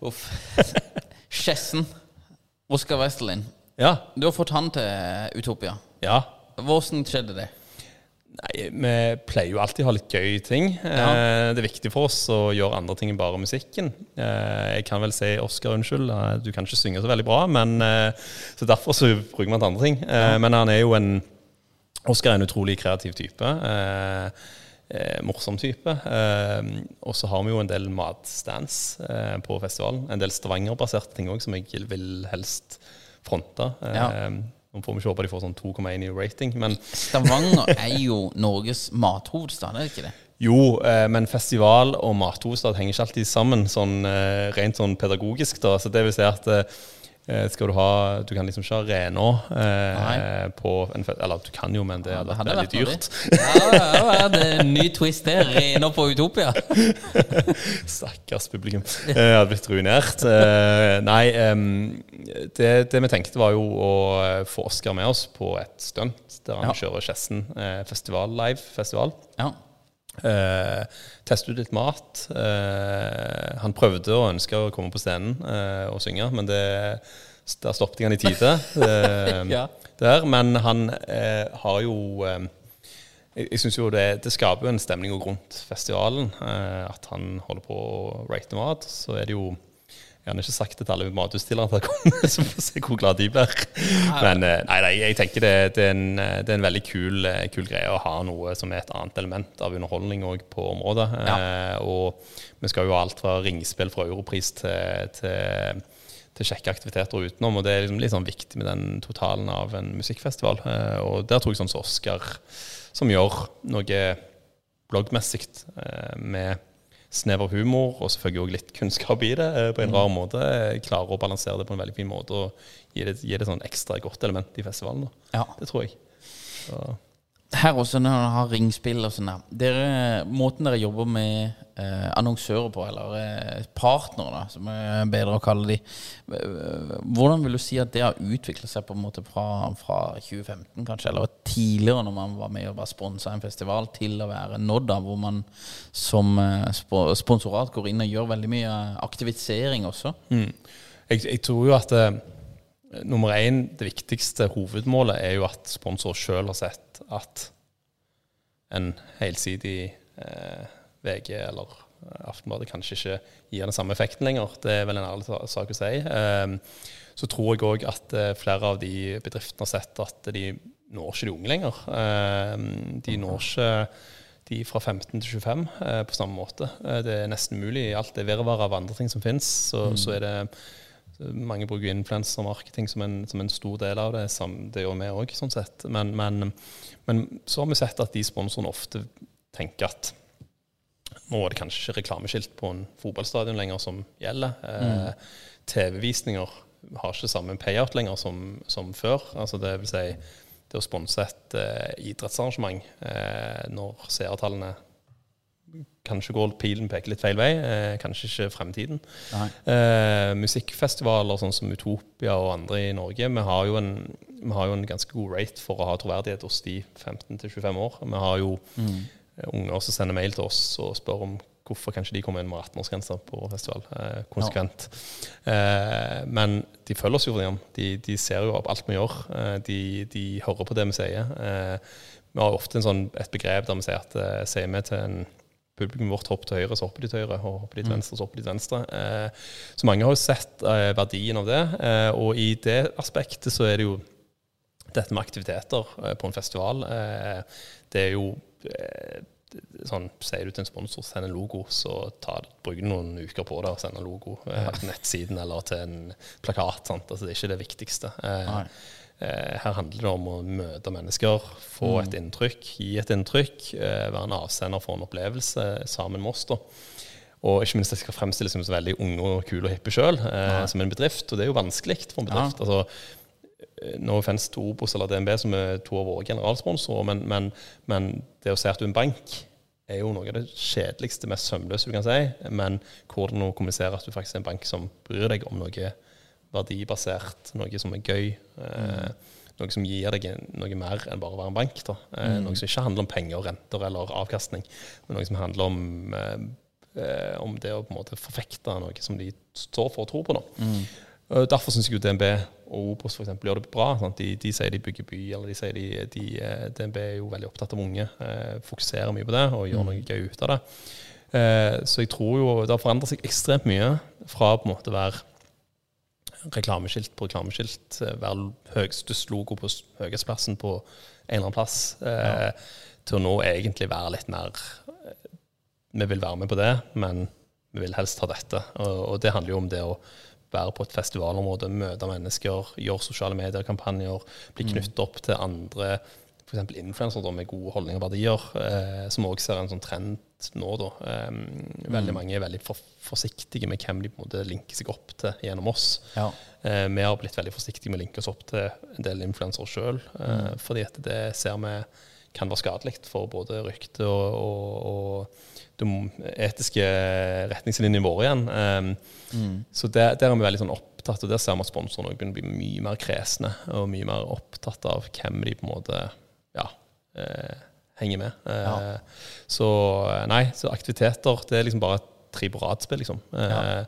Uff. Skjessen. Oskar Westerlin. ja, Du har fått han til Utopia. ja. Hvordan skjedde det? Nei, Vi pleier jo alltid å ha litt gøy ting. Eh, det er viktig for oss å gjøre andre ting enn bare musikken. Eh, jeg kan vel si Oskar unnskyld, eh, du kan ikke synge så veldig bra, men, så derfor så bruker man til andre ting. Eh, Men han er jo en Oskar er en utrolig kreativ type. Eh, eh, morsom type. Eh, og så har vi jo en del matstands eh, på festivalen. En del Stavanger-baserte ting òg, som jeg vil helst fronte. Ja. Nå får vi ikke håpe de får sånn 2,1 i rating, men Stavanger er jo Norges mathovedstad, er det ikke det? Jo, eh, men festival og mathovedstad henger ikke alltid sammen sånn eh, rent sånn pedagogisk. da, så det vil si at eh, skal du ha Du kan liksom ikke ha Renå eh, på en fest Eller du kan jo, men det hadde vært veldig dyrt. Ja, ja, ja, det er en ny twist der. Rener på Utopia. Stakkars publikum. Jeg hadde blitt ruinert. Eh, nei, det, det vi tenkte var jo å eh, få Oskar med oss på et stunt der han Ja. kjører Skjessen eh, festival, live festival. Ja. Eh, teste ut litt mat. Eh, han prøvde og ønska å komme på scenen eh, og synge, men det, der stoppet jeg han i tide. eh, Ja. der, men han eh, har jo Jeg, jeg synes jo det, det skaper jo en stemning rundt festivalen. Eh, at han holder på å rate mat. Så er det jo jeg har ikke sagt det til alle matutstillerne at det kommer, så får vi se hvor glad de blir. Men eh, nei, nei, jeg tenker det, det, er en, eh, det er en veldig kul, eh, kul greie å ha noe som er et annet element av underholdning òg på området. Eh, og vi skal jo ha alt fra ringspill fra Europris til, til, til kjekke aktiviteter utenom. Og det er liksom litt sånn viktig med den totalen av en musikkfestival. Eh, og der tror jeg sånn som Oskar, som gjør noe bloggmessig eh, med snever humor og selvfølgelig også litt kunnskap i det eh, på en rar måte. Klarer å balansere det på en veldig fin måte og gi det, gi det sånn ekstra godt element i festivalen. Da. Ja. Det tror jeg. Så, Her også, når man har ringspill og sånn der. Måten dere jobber med eh, annonsører på, eller eh, partnere, som er bedre å kalle de. eh, Hvordan vil du si at det har utviklet seg på en måte fra, fra 2015, kanskje, eller tidligere, når man var med og bare sponsa en festival, til å være nådd, da, hvor man som eh, sponsorat går inn og gjør veldig mye aktivisering også? jeg, jeg tror jo at eh, nummer én, det viktigste hovedmålet, er jo at sponsor sjøl har sett at en helsidig eh, VG eller Aftenbladet kanskje ikke gir den samme effekten lenger. Det er vel en ærlig sak å si. Eh, så tror jeg òg at eh, flere av de bedriftene har sett at de når ikke de unge lenger. Eh, de når ikke de fra 15 til 25 eh, på samme måte. Eh, det er nesten umulig. I alt det virvaret av andre ting som finnes, så, mm. så er det mange bruker influensermarketing som, en, som en stor del av det. Det gjør vi òg, sånn sett. Men, men, men, så har vi sett at de sponsorene ofte tenker at nå er det kanskje ikke reklameskilt på en fotballstadion lenger som gjelder. Eh, mm. TV-visninger har ikke samme payout lenger som, som, før. Altså det vil si, det å sponse et eh, idrettsarrangement eh, når seertallene kanskje går pilen peker litt feil vei, Eh, kanskje ikke fremtiden. musikkfestivaler sånn som Utopia og andre i Norge, vi har, jo en, vi har jo en ganske god rate for å ha troverdighet hos de 15-25 år. Vi har jo mm. unger som sender mail til oss og spør om hvorfor kanskje de kommer inn med 18-årsgrense på festival eh, konsekvent. Ja. Eh, men de følger oss jo for. De, de, ser jo opp alt vi gjør. Eh, de, de, hører på det vi sier. Eh, vi har ofte sånn, et begrep der vi sier at eh, sier vi til en publikum vårt hopper til høyre, så hopper de til høyre. Og hopper de til mm. venstre, så hopper de til venstre. Eh, så mange har jo sett verdien av det. og i det aspektet så er det jo dette med aktiviteter på en festival. det er jo sånn, Sier du til en sponsor send en logo, så tar, bruker noen uker på det å sende logo ja. til nettsiden eller til en plakat. Sant? Altså, det er ikke det viktigste. Eh, eh, her handler det om å møte mennesker, få mm. et inntrykk, gi et inntrykk, eh, være en avsender for en opplevelse sammen med oss. da. Og ikke minst det skal fremstilles som så veldig unge og kule og hippe sjøl, eh, som en bedrift. Og det er jo vanskelig for en bedrift. Ja. altså nå offense to Obos eller DNB, som er to av våre generalsponsorer, men, men, men, det å si at du er en bank, er jo noe av det kjedeligste, mest sømløse du kan si. Men hvordan å kommunisere at du faktisk er en bank som bryr deg om noe verdibasert, noe som er gøy. Eh, noe som gir deg noe mer enn bare å være en bank. Eh, mm. Noe som ikke handler om penger, renter eller avkastning, men noe som handler om, eh, eh, om det å på en måte forfekte noe som de står for og tror på. nå. Mm. Derfor syns jeg jo DNB og Obos eksempel gjør det bra. De, de, sier de bygger by, eller de sier de, de, eh, DNB er jo veldig opptatt av unge. Eh, fokuserer mye på det og gjør mm. noe gøy ut av det. Eh, så jeg tror jo det har forandret seg ekstremt mye fra på en måte være reklameskilt på reklameskilt, hver være høyestest logo på høyhetsplassen på en eller annen plass, eh, ja. til å nå egentlig være litt mer eh, Vi vil være med på det, men vi vil helst ha dette. Og, og det handler jo om det å være på et festivalområde, møte mennesker, gjøre sosiale medier-kampanjer, bli mm. knyttet opp til andre f.eks. influensere med gode holdninger og verdier, eh, som òg ser en sånn trend nå. da. Eh, veldig mm. mange er veldig for, forsiktige med hvem de på en måte linker seg opp til gjennom oss. Ja. Eh, vi har blitt veldig forsiktige med å linke oss opp til en del influensere sjøl, eh, mm. fordi at det ser vi kan være skadelig for både rykte og, og, og de etiske retningslinjene våre igjen. Um, mm. Så der, der, er vi veldig sånn opptatt, og der ser vi at sponsorene begynner å bli mye mer kresne og mye mer opptatt av hvem de på en måte eh, henger med. Eh, ja. Så nei, så aktiviteter det er liksom bare triburadspill, liksom. Eh, ja.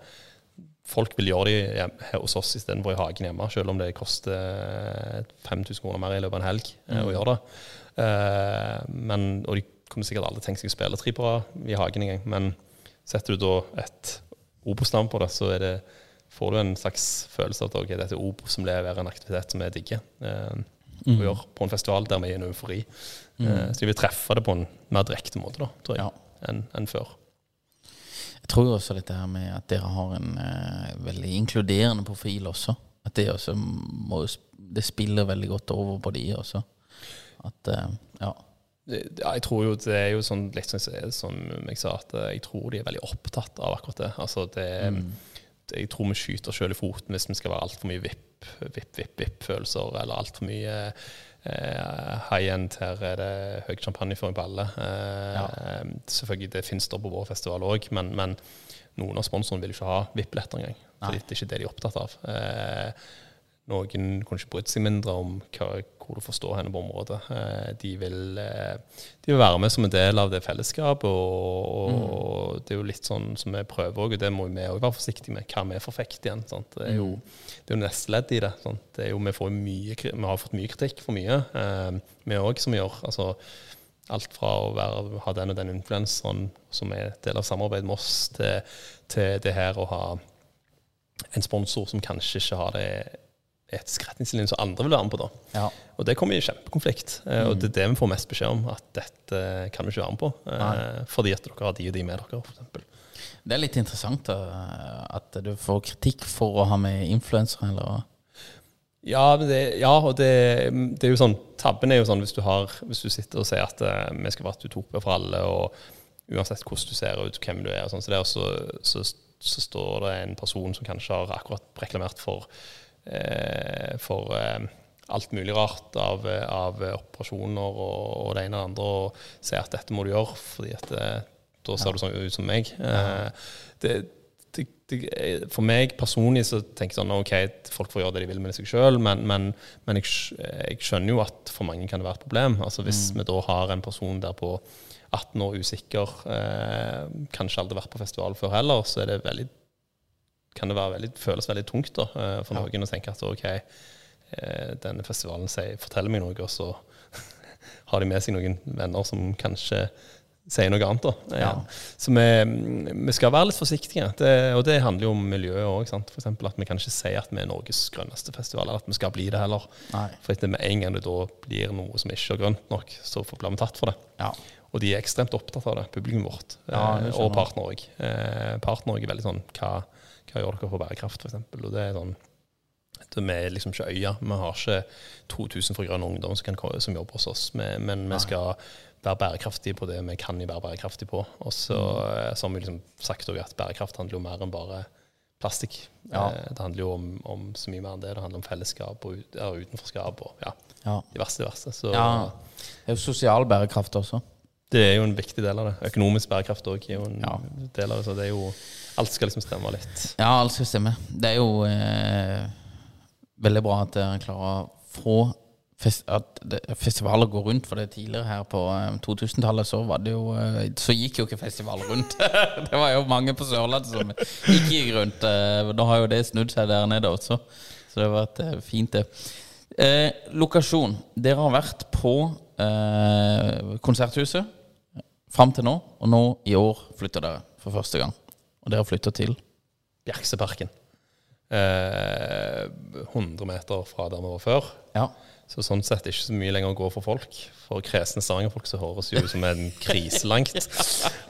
Folk vil gjøre det hos oss istedenfor i hagen hjemme, selv om det koster 5000 kroner mer i løpet av en helg eh, mm. å gjøre det. Eh, men, og de kunne sikkert aldri tenkt seg å spille tripere i hagen engang. Men setter du da et Obos-navn på det, så det, får du en slags følelse av at okay, dette er Obo som leverer en aktivitet som er digger. Eh, mm. å gjøre på en festival der vi er i en eufori. Mm. Eh, så de vil treffe det på en mer direkte måte, da, tror jeg, ja. enn en før. Jeg tror også dette her med at dere har en eh, veldig inkluderende profil også. At det også må, det spiller veldig godt over på de også. At, eh, ja ja, jeg tror jo det er jo sånn litt som jeg, som jeg sa, at eh, jeg tror de er veldig opptatt av akkurat det. Altså det, mm. Jeg tror vi skyter oss sjøl i foten hvis vi skal være altfor mye vipp, vipp, vipp, vipp-følelser, eller altfor mye eh, high end. Her er det høy champagne for en balle. Eh, ja. Selvfølgelig, det finnes det på vår festival òg, men, men, noen av sponsorene vil ikke ha VIP-billetter engang. For det er ikke det de er opptatt av. Eh, noen kunne ikke brydd seg mindre om hva, hvor du forstår henne på området. Eh, de vil, eh, de vil, være med som en del av det fellesskapet. Og, og mm. det er jo litt sånn som vi prøver òg, og det må vi òg være forsiktige med. Hva vi forfekter igjen. Sant? Det er jo, mm. det er jo neste ledd i det. det jo, vi, mye, vi, har fått mye kritikk for mye, eh, vi òg, som gjør. altså Alt fra å være, ha den og den influenseren som er del av samarbeidet med oss, til, til det her å ha en sponsor som kanskje ikke har det etiske retningslinjer som andre vil være med på. da. Ja. Og det kommer i kjempekonflikt. Mm. Og det er det vi får mest beskjed om, at dette kan vi ikke være med på. Nei. Fordi at dere har de og de med dere, f.eks. Det er litt interessant da, at du får kritikk for å ha med influensere, eller Ja, det, ja, og det, det er jo sånn Tabben er jo sånn hvis du, har, hvis du sitter og sier at uh, vi skal være et utopia for alle, og uansett hvordan du ser ut, hvem du er, og sånn, så, så, så, så står det en person som kanskje har akkurat reklamert for, eh, for eh, alt mulig rart av, av operasjoner og, og det ene og det andre, og sier at dette må du gjøre, fordi at det, da ser du sånn ut som meg. Eh, det, det, for meg personlig så tenker jeg sånn OK, folk får gjøre det de vil med seg sjøl, men, men, men jeg, jeg skjønner jo at for mange kan det være et problem. Altså Hvis vi da har en person der på 18 år usikker, eh, kanskje aldri vært på festival før heller, så er det veldig kan det være veldig, føles veldig tungt da, eh, for noen å tenke at OK, eh, denne festivalen sier, forteller meg noe, og så har de med seg noen venner som kanskje sier noe annet. da. Ja. Så vi, vi skal være litt forsiktige, det, og det handler jo om miljøet òg. F.eks. at vi kan ikke si at vi er Norges grønneste festival, eller at vi skal bli det heller. Nei. For etter med en gang det da blir noe som ikke er grønt nok, så får- blir vi tatt for det. Ja. Og de er ekstremt opptatt av det, publikum vårt. Ja, eh, og partner òg. Eh, partner er veldig sånn hva, hva gjør dere for bærekraft, f.eks.? Og det er sånn Vi er liksom ikke øya. Vi har ikke 2000 fra Grønn Ungdom som, kan, som jobber hos oss. Men, men vi skal være bærekraftige på det vi kan være bærekraftige på. Og så, Mm. eh, så har vi liksom sagt at bærekraft handler jo mer enn bare plastikk. Ja. Eh, det handler jo om, om så mye mer enn det. Det handler om fellesskap og utenforskap og ja, Ja. diverse, diverse. Så ja. Det er jo sosial bærekraft også. Det er jo en viktig del av det. Økonomisk bærekraft òg er jo en Ja. del av det. Så det er jo Alt skal liksom stemme litt. Ja, alt skal stemme. Det er jo eh, veldig bra at dere klarer å få fest, at det, festivaler går rundt. For det tidligere her på eh, 2000-tallet så var det jo eh, Så gikk jo ikke festivaler rundt. det var jo mange på Sørlandet som ikke gikk rundt. Eh, nå har jo det snudd seg der nede også, så det har vært eh, fint, det. Eh, lokasjon. Dere har vært på eh, Konserthuset fram til nå, og nå i år flytter dere for første gang. Og dere flytter til Bjerkseparken. Eh, 100 meter fra der vi var før. Ja. Så sånn sett ikke så mye lenger å gå for folk. For kresne stavangerfolk så høres jo ut som en krise langt.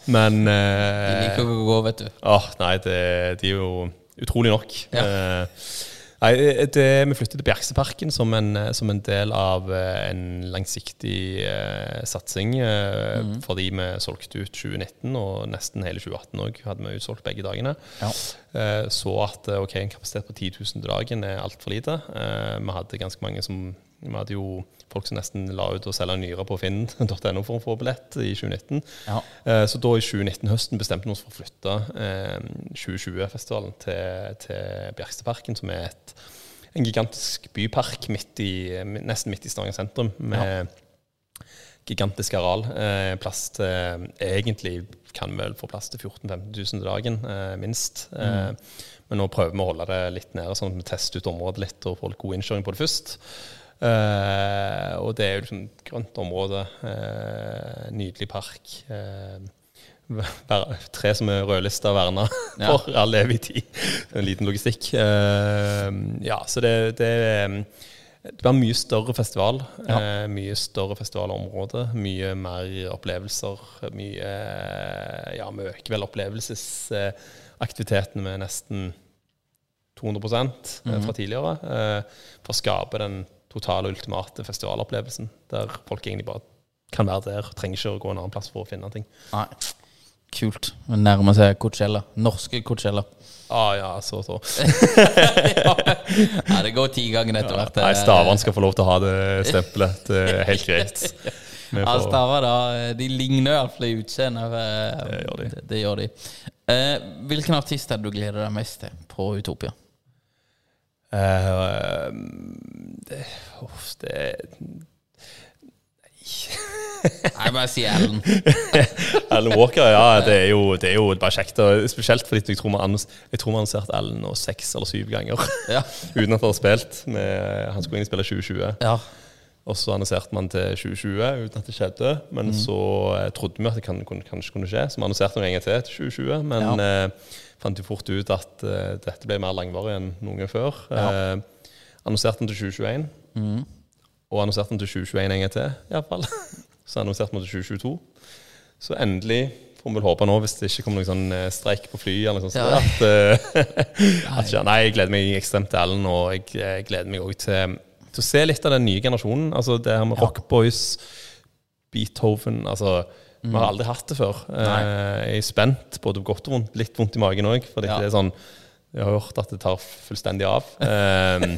Men De eh, liker å gå, vet du. Åh, nei, det, de er jo utrolig nok. Ja. Eh, nei, det, vi flyttet til Bjerkseparken som en, som en del av eh, en langsiktig eh, satsing. Eh, Mhm. Fordi vi solgte ut 2019, og nesten hele 2018 òg hadde vi utsolgt begge dagene. Ja. Eh, så at eh, ok, en kapasitet på 10 000 dagen er altfor lite. Eh, vi hadde ganske mange som Vi hadde jo folk som nesten la ut å selge nyrer på finn.no for å få billett i 2019. Ja. Eh, Så da i 2019-høsten bestemte vi oss for å flytte eh, 2020-festivalen til, til Bjerkstadparken, som er et, en gigantisk bypark midt i, nesten midt i Stavanger sentrum. med gigantisk areal. Eh, plass til Egentlig kan vi vel få plass til 14 000-15 000 til dagen, eh, minst. Eh, men nå prøver vi å holde det litt nede, sånn at vi tester ut området litt og får litt god innkjøring på det først. Eh, og det er jo liksom et grønt område, eh, nydelig park. Eh, tre som er rødlista og verna Ja. for all evig tid. En liten logistikk. Eh, ja, så det, det er det blir mye større festival. Eh, mye større festivalområde. Mye mer opplevelser. Mye Ja, vi øker vel opplevelsesaktiviteten med nesten 200 eh, fra tidligere. Eh, for å skape den totale ultimate festivalopplevelsen. Der folk egentlig bare kan være der. Trenger ikke å gå en annen plass for å finne ting. Nei. Kult. Vi nærmer seg Coachella. Norske Coachella. Ah, ja, så, så. ja, det går ti ganger etter hvert. Nei, Stavern skal få lov til å ha det stempelet. Det er helt greit. Ja, Stavern, da. De ligner iallfall i utseendet. Det gjør de. Det, det gjør de. Eh, hvilken artist er det du gleder deg mest til på Utopia? Eh, det, oh, det Nei, bare si Ellen. Alan Walker, ja, det er jo, det er jo bare kjekt. Spesielt fordi jeg tror vi annonserte Alan nå seks eller syv ganger. Ja. Uten at han har spilt. Med, han skulle egentlig spille 2020. ja. Og så annonserte man til 2020 uten at det skjedde. Men Mm. så eh, trodde vi at det kan, kanskje kunne skje, så vi annonserte en gang til til 2020. Men eh, fant jo fort ut at eh, dette ble mer langvarig enn noen gang før. Ja. Eh, Annonserte den til 2021. Og annonserte den til 2021 en gang til, iallfall. Så annonserte vi til 2022. Så endelig får vi håpe nå, hvis det ikke kommer noen sånn eh, streik på flyet eller noe sånt, Ja. at, eh, at Nei, jeg gleder meg ekstremt til Ellen, og jeg, eh, gleder meg òg til, til å se litt av den nye generasjonen. Altså det her med Rockboys, Beethoven Altså, vi Mm. har aldri hatt det før. Nei. jeg er spent, både godt og vondt. Litt vondt i magen òg, for Ja. det er sånn jeg har hørt at det tar fullstendig av. Ehm,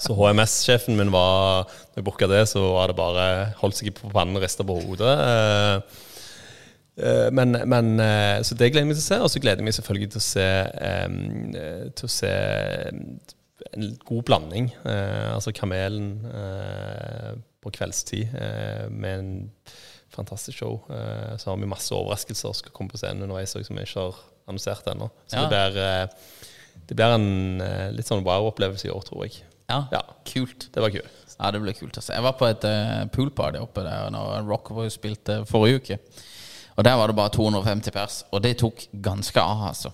Så HMS-sjefen min var Når jeg booka det, så var det bare holdt seg på pannen og rista på hodet. Uh, men, men eh, Så det gleder jeg meg til å se. Og så gleder jeg meg selvfølgelig til å se eh, Til å se en god blanding. Uh, altså Kamelen uh, på kveldstid uh, med en fantastisk show. Så har vi masse overraskelser som skal komme på scenen underveis som jeg ikke har annonsert ennå. Så Ja. det blir eh, det blir en eh, litt sånn wow-opplevelse i år, tror jeg. Ja, Ja. kult. Det var kult. Ja, det ble kult. Altså. Jeg var på et uh, poolparty oppe der når Rockboy spilte forrige uke. Og der var det bare 250 pers, og det tok ganske av, altså.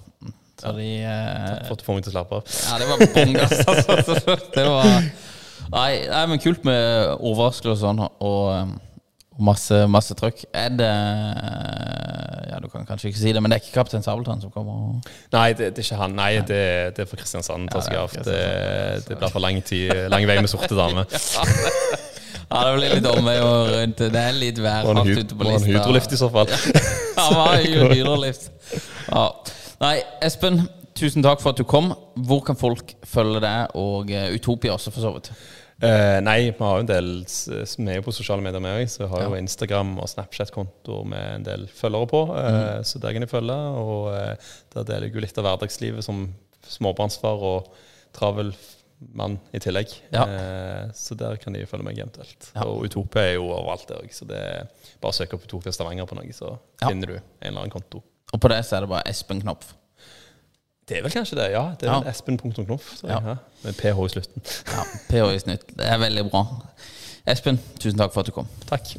Så de eh, For at du får meg til å slappe av. Ja, det var bongas, altså. Det var Nei, nei men kult med overraskelser og sånn, og, um, masse, masse trøkk. Er det Ja, du kan kanskje ikke si det, men det er ikke Kaptein Sabeltann som kommer? Nei, det, det er ikke han. Nei, det, det er fra Kristiansand. Ja, tar seg det Det, blir for lang tid Lang vei med sorte dame. Ja, det blir litt omvei og rundt. Det er litt vær Og en, hardt hyd, ute på og en hydrolift i så fall. Ja, var jo hydrolift. Ja. Nei, Espen, tusen takk for at du kom. Hvor kan folk følge deg og eh, Utopia også, for så vidt? Eh, nei, vi har jo en del Vi er jo på sosiale medier med òg, så vi har jo Instagram og Snapchat-konto med en del følgere på. Uh, mm. Så der kan jeg følge. Og uh, der deler jeg jo litt av hverdagslivet som småbarnsfar og travel mann i tillegg. Ja. Så der kan de følge meg eventuelt. Ja. Og Utopia er jo overalt det òg, så det er bare å søke opp Utopia Stavanger på noe, så Ja. finner du en eller annen konto. Og på det så er det bare Espen Knopf. Det er vel kanskje det, ja. Det er Ja. vel espen.knopf. Ja. Ja. Med ph i slutten. Ja, PH i snitt. Det er veldig bra. Espen, tusen takk for at du kom. Takk.